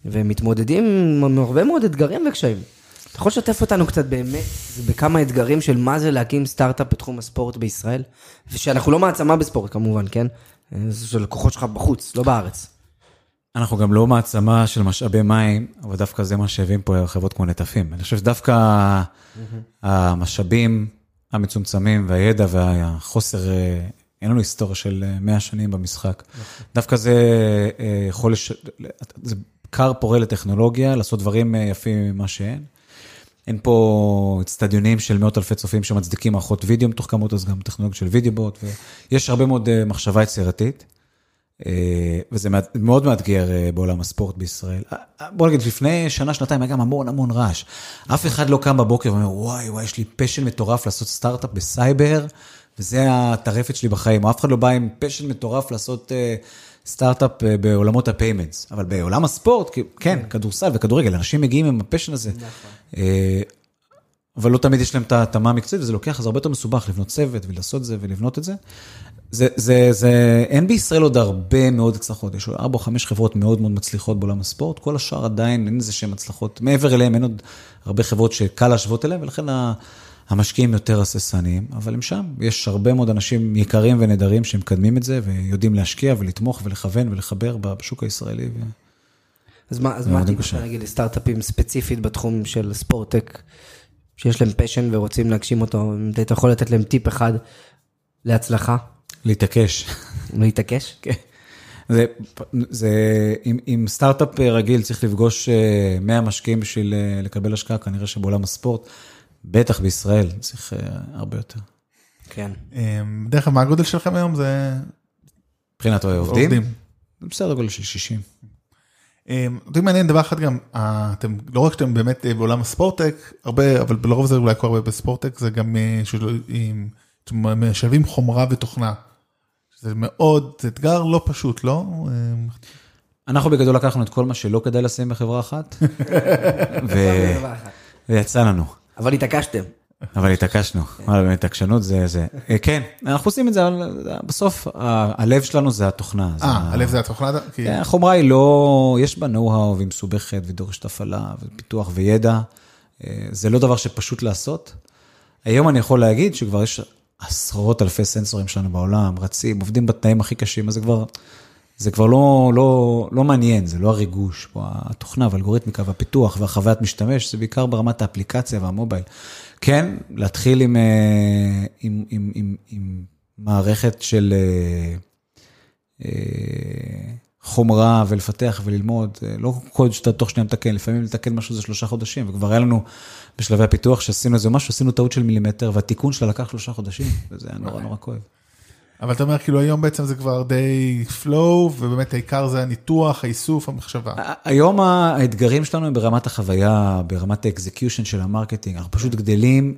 והם מתמודדים עם הרבה מאוד אתגרים וקשיים. אתה יכול לשתף אותנו קצת באמת בכמה אתגרים של מה זה להקים סטארט-אפ בתחום הספורט בישראל? ושאנחנו לא מעצמה בספורט כמובן, כן? זה של לקוחות שלך בחוץ, לא בארץ. אנחנו גם לא מעצמה של משאבי מים, אבל דווקא זה מה שהביאים פה חברות כמו נטפים. אני חושב שדווקא המשאבים המצומצמים והידע והחוסר, אה, אין לנו היסטוריה של אה, 100 שנים במשחק. דווקא זה אה, יכול, לש... זה כר פורה לטכנולוגיה, לעשות דברים אה, יפים ממה שאין. אין פה אצטדיונים של מאות אלפי צופים שמצדיקים מערכות וידאו מתוחכמות, אז גם טכנולוגיות של וידאו בוט, ויש הרבה מאוד אה, מחשבה יצירתית. אה, וזה מאוד מאתגר אה, בעולם הספורט בישראל. בוא נגיד, לפני שנה, שנתיים היה גם המון המון רעש. אף אחד לא קם בבוקר ואומר, וואי, וואי, יש לי passion מטורף לעשות סטארט-אפ בסייבר, וזה הטרפת שלי בחיים. אף אחד לא בא עם passion מטורף לעשות אה, סטארט-אפ אה, בעולמות ה payments. אבל בעולם הספורט, כן, כדורסל וכדורגל, אנשים מגיעים עם ה passion הזה. אה, אבל לא תמיד יש להם את ההתאמה המקצועית, וזה לוקח, זה הרבה יותר מסובך לבנות צוות ולעשות את זה ולבנות את זה. זה, זה, זה, אין בישראל עוד הרבה מאוד הצלחות, יש עוד ארבע או חמש חברות מאוד מאוד מצליחות בעולם הספורט, כל השאר עדיין אין איזה שהן הצלחות, מעבר אליהם אין עוד הרבה חברות שקל להשוות אליהן, ולכן ה- המשקיעים יותר הססניים, אבל הם שם, יש הרבה מאוד אנשים יקרים ונהדרים שמקדמים את זה, ויודעים להשקיע ולתמוך ולכוון ולחבר בשוק הישראלי. ו... אז מה, אז מה הטיפ קשה. שלך נגיד לסטארט-אפים ספציפית בתחום של ספורט-טק, שיש להם פשן ורוצים להגשים אותו, אם אתה יכול לתת להם טיפ אחד להצלחה, להתעקש. להתעקש? [LAUGHS] כן. זה, זה, אם, אם סטארט-אפ רגיל צריך לפגוש אה, 100 משקיעים בשביל אה, לקבל השקעה, כנראה שבעולם הספורט, בטח בישראל, צריך אה, הרבה יותר. כן. אמ, דרך אגב, מה הגודל שלכם היום? זה מבחינת העובדים, עובדים. זה בסדר גודל של 60. אמ, אותי מעניין דבר אחד גם, אה, אתם, לא רק שאתם באמת אה, בעולם הספורטק, הרבה, אבל לרוב זה אולי קורה הרבה בספורטק, זה גם אה, שלא- עם- אתם משלבים חומרה ותוכנה. זה מאוד, זה אתגר לא פשוט, לא? אמ, אנחנו בגדול לקחנו את כל מה שלא כדאי לשים בחברה אחת, [LAUGHS] ויצא לנו. אבל התעקשתם. אבל התעקשנו, וואלה, באמת, עקשנות זה, זה, אה, כן, אנחנו עושים את זה, אבל בסוף ה- הלב שלנו זה התוכנה. אה, הלב זה התוכנה? כן, החומרה היא לא, יש בה נו-האו והיא מסובכת ודורשת הפעלה ופיתוח וידע. אה, זה לא דבר שפשוט לעשות. היום אני יכול להגיד שכבר יש עשרות אלפי סנסורים שלנו בעולם, רצים, עובדים בתנאים הכי קשים, אז זה כבר, זה כבר לא, לא, לא מעניין, זה לא הריגוש, פה התוכנה והאלגוריתמיקה והפיתוח והחוויית משתמש, זה בעיקר ברמת האפליקציה והמובייל. כן, להתחיל עם, אה, עם, עם, עם, עם מערכת של... אה, אה, חומרה ולפתח וללמוד, לא קוד שאתה תוך שנייה מתקן, לפעמים לתקן משהו זה שלושה חודשים, וכבר היה לנו בשלבי הפיתוח שעשינו איזה משהו, עשינו טעות של מילימטר, והתיקון שלה לקח שלושה חודשים, וזה היה נורא נורא כואב. אבל אתה אומר, כאילו היום בעצם זה כבר די flow, ובאמת העיקר זה הניתוח, האיסוף, המחשבה. היום האתגרים שלנו הם ברמת החוויה, ברמת ה execution של ה marketing, אנחנו פשוט גדלים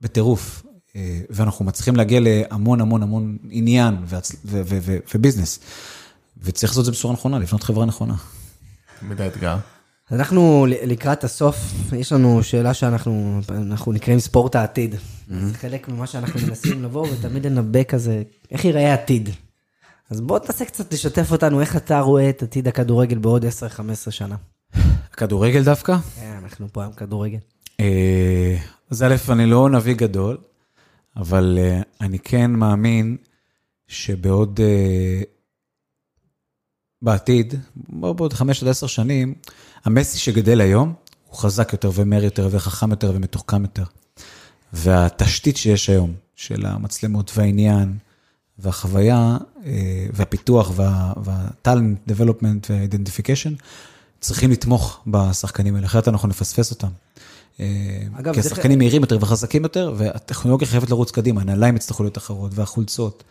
בטירוף, אה, ואנחנו מצליחים להגיע להמון המון המון עניין וביזנס, וצריך לעשות את זה בצורה נכונה, לבנות חברה נכונה. תמיד האתגר. אנחנו לקראת הסוף, יש לנו שאלה שאנחנו אנחנו נקראים ספורט העתיד. זה חלק ממה שאנחנו מנסים לבוא ותמיד לנבא כזה, איך ייראה העתיד. אז בוא תנסה קצת לשתף אותנו, איך אתה רואה את עתיד הכדורגל בעוד 10-15 שנה. כדורגל דווקא? כן, אנחנו פה היום כדורגל. אה, אז א', אני לא נביא גדול, אבל אה, אני כן מאמין שבעוד, אה, בעתיד, בעוד חמש עד עשר שנים, המסי שגדל היום, הוא חזק יותר ומהר יותר וחכם יותר ומתוחכם יותר. והתשתית שיש היום, של המצלמות והעניין, והחוויה, אה, והפיתוח, וה- והטאלנט, דבלופמנט ואידנטיפיקיישן, צריכים לתמוך בשחקנים האלה, אחרת אנחנו נפספס אותם. אה, אגב, כי זה- השחקנים מהירים יותר וחזקים יותר, והטכנולוגיה חייבת לרוץ קדימה, הנעליים יצטרכו להיות אחרות, והחולצות.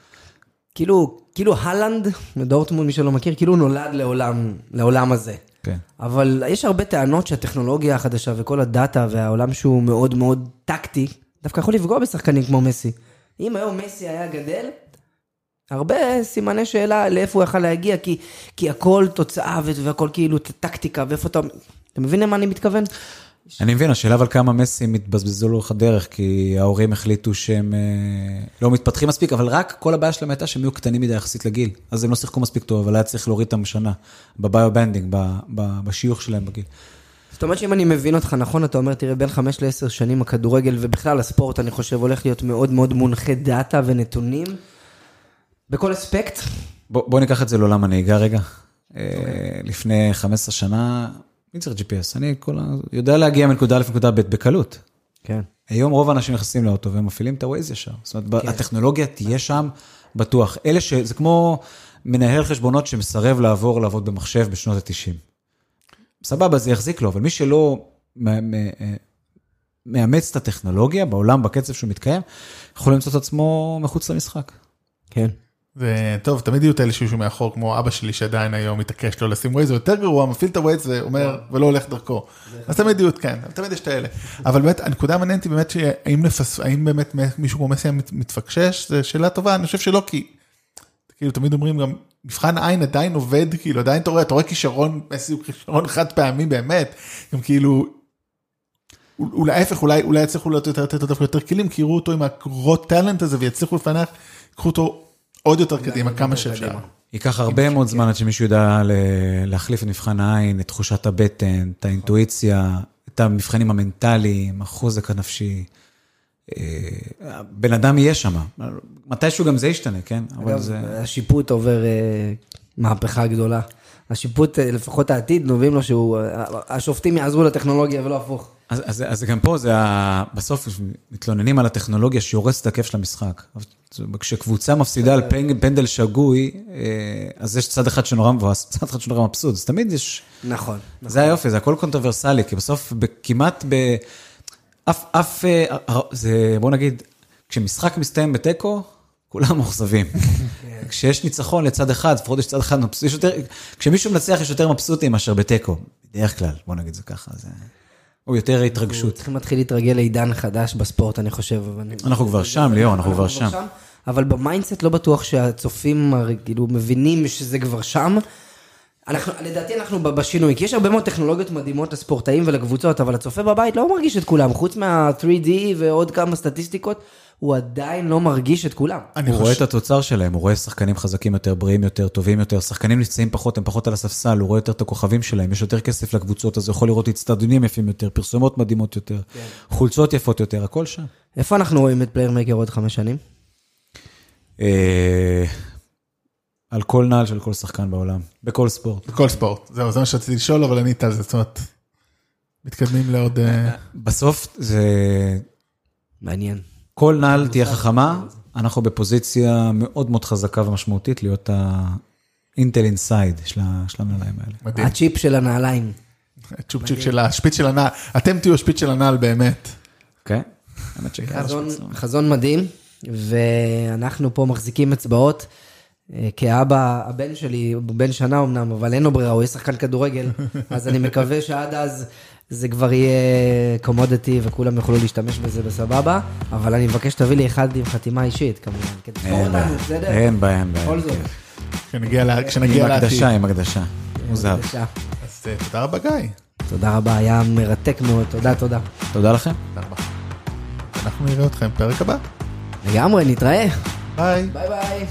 כאילו, כאילו הלנד, מדורטמונד, מי שלא מכיר, כאילו הוא נולד לעולם, לעולם הזה. כן. אבל יש הרבה טענות שהטכנולוגיה החדשה וכל הדאטה והעולם שהוא מאוד מאוד טקטי, דווקא יכול לפגוע בשחקנים כמו מסי. אם היום מסי היה גדל, הרבה סימני שאלה לאיפה הוא יכל להגיע, כי, כי הכל תוצאה והכל כאילו טקטיקה, ואיפה אתה... אתה מבין למה אני מתכוון? אני מבין, השאלה אבל כמה מסים התבזבזו לאורך הדרך, כי ההורים החליטו שהם אה, לא מתפתחים מספיק, אבל רק כל הבעיה שלהם הייתה שהם היו קטנים מדי יחסית לגיל. אז הם לא שיחקו מספיק טוב, אבל היה צריך להוריד אותם שנה, ב bio-banding, בשיוך שלהם בגיל. זאת אומרת שאם אני מבין אותך נכון, אתה אומר, תראה, בין חמש לעשר שנים הכדורגל ובכלל הספורט, אני חושב, הולך להיות מאוד מאוד מונחה דאטה ונתונים, בכל אספקט. בוא, בוא ניקח את זה לעולם הנהיגה רגע. אה, לפני 15 שנה, מי צריך GPS? אני כל ה... יודע להגיע מנקודה א' לנקודה ב' בקלות. כן. היום רוב האנשים נכנסים לאוטו והם מפעילים את ה-Waze ישר. זאת אומרת, כן. הטכנולוגיה תהיה שם בטוח. אלה ש... זה כמו מנהל חשבונות שמסרב לעבור לעבוד במחשב בשנות ה-90. סבבה, זה יחזיק לו, אבל מי שלא אה, מאמץ את הטכנולוגיה בעולם, בקצב שהוא מתקיים, יכול למצוא את עצמו מחוץ למשחק. כן. זה טוב, תמיד יהיו את אלה שישהו מאחור, כמו אבא שלי שעדיין היום מתעקש לא לשים ווייז, הוא יותר גרוע, מפעיל את הווייז ואומר, ולא הולך דרכו. אז תמיד יהיו, כן, תמיד יש את האלה. אבל באמת, הנקודה המעניינת היא באמת, האם באמת מישהו כמו מסי מת- מתפקשש, זו שאלה טובה, אני חושב שלא, כי, כאילו, תמיד אומרים גם, מבחן העין עדיין עובד, כאילו, עדיין אתה רואה, אתה רואה כישרון, מסי הוא כישרון [LAUGHS] חד פעמי באמת, גם כאילו, אולי ההפך, אולי, יצליחו לתת לו דווקא יותר כלים, כי יראו אותו עם הקרות טאלנט הזה ויצליחו לפענח, ייקחו אותו עוד יותר קדימה, כמה שאפשר. ייקח הרבה מאוד זמן עד שמישהו ידע להחליף את מבחן העין, את תחושת הבטן, את האינטואיציה, את המבחנים המנטליים, החוזק הנפשי. אה, הבן אדם יהיה שם. מתישהו גם זה ישתנה, כן? אבל אגב, זה... השיפוט עובר אה, מהפכה גדולה. השיפוט, אה, לפחות העתיד, נובעים לו שהוא, אה, השופטים יעזרו לטכנולוגיה ולא הפוך. אז, אז, אז גם פה זה, ה... בסוף מתלוננים על הטכנולוגיה שהורסת את הכיף של המשחק. כשקבוצה מפסידה על פנ- פנדל שגוי, אה, אז יש צד אחד שנורא מבואס, צד אחד שנורא מבסוט, אז תמיד יש... נכון. זה היופי, זה הכל קונטרוברסלי, כי בסוף כמעט ב... אף, אף, אה, אה, זה, בוא נגיד, כשמשחק מסתיים בתיקו, כולם מאוכזבים. [LAUGHS] כשיש ניצחון לצד אחד, לפחות יש צד אחד מבסוט, יותר, כשמישהו מנצח יש יותר מבסוטים מאשר בתיקו, בדרך כלל, בוא נגיד זה ככה, זה... או יותר התרגשות. צריכים להתחיל להתרגל לעידן חדש בספורט, אני חושב. אנחנו כבר שם, ליאור, אנחנו כבר שם. אבל ב mindset לא בטוח שהצופים כאילו מבינים שזה כבר שם. אנחנו, לדעתי אנחנו בשינוי, כי יש הרבה מאוד טכנולוגיות מדהימות לספורטאים ולקבוצות, אבל הצופה בבית לא מרגיש את כולם, חוץ מה-3D ועוד כמה סטטיסטיקות, הוא עדיין לא מרגיש את כולם. אני הוא רואה את התוצר שלהם, הוא רואה שחקנים חזקים יותר, בריאים יותר, טובים יותר, שחקנים נפצעים פחות, הם פחות על הספסל, הוא רואה יותר את הכוכבים שלהם, יש יותר כסף לקבוצות, אז הוא יכול לראות אצטדיונים יפים יותר, פרסומות מדהימות יותר, חולצות יפות יותר, הכל שם. איפה אנחנו רואים את פלייר מייקר עוד חמש שנים? אה, על כל נעל של כל שחקן בעולם, בכל ספורט. בכל ספורט, זהו, זה מה שרציתי לשאול, אבל ענית על זה, זאת אומרת, מתקדמים לעוד... אה, בסוף זה, מעניין. כל נעל תהיה חכמה, אנחנו בפוזיציה מאוד מאוד חזקה ומשמעותית להיות האינטל אינסייד של הנעליים האלה. מדהים. הצ'יפ של הנעליים. צ'ופצ'יק של השפיץ של הנעל, אתם תהיו השפיץ של הנעל באמת. כן? האמת שכן. חזון, חזון מדהים, ואנחנו פה מחזיקים אצבעות. אה, כאבא, הבן שלי, הוא בן שנה אמנם, אבל אין לו ברירה, הוא יהיה שחקן כדורגל, [LAUGHS] אז אני מקווה שעד אז זה כבר יהיה commodity וכולם יוכלו להשתמש בזה בסבבה, אבל אני מבקש שתביא לי אחד עם חתימה אישית כמובן, כדי בעיה, אותנו, בסדר? אין בעיה, אין בעיה. בכל זאת. כשנגיע ל- עם לעתיד. הקדשה, עם הקדשה. מוזר. אז אה, תודה רבה גיא. תודה רבה, היה מרתק מאוד, תודה, תודה. תודה לכם. תודה רבה. אנחנו נראה אתכם בפרק הבא. לגמרי, נתראה. ביי. ביי ביי.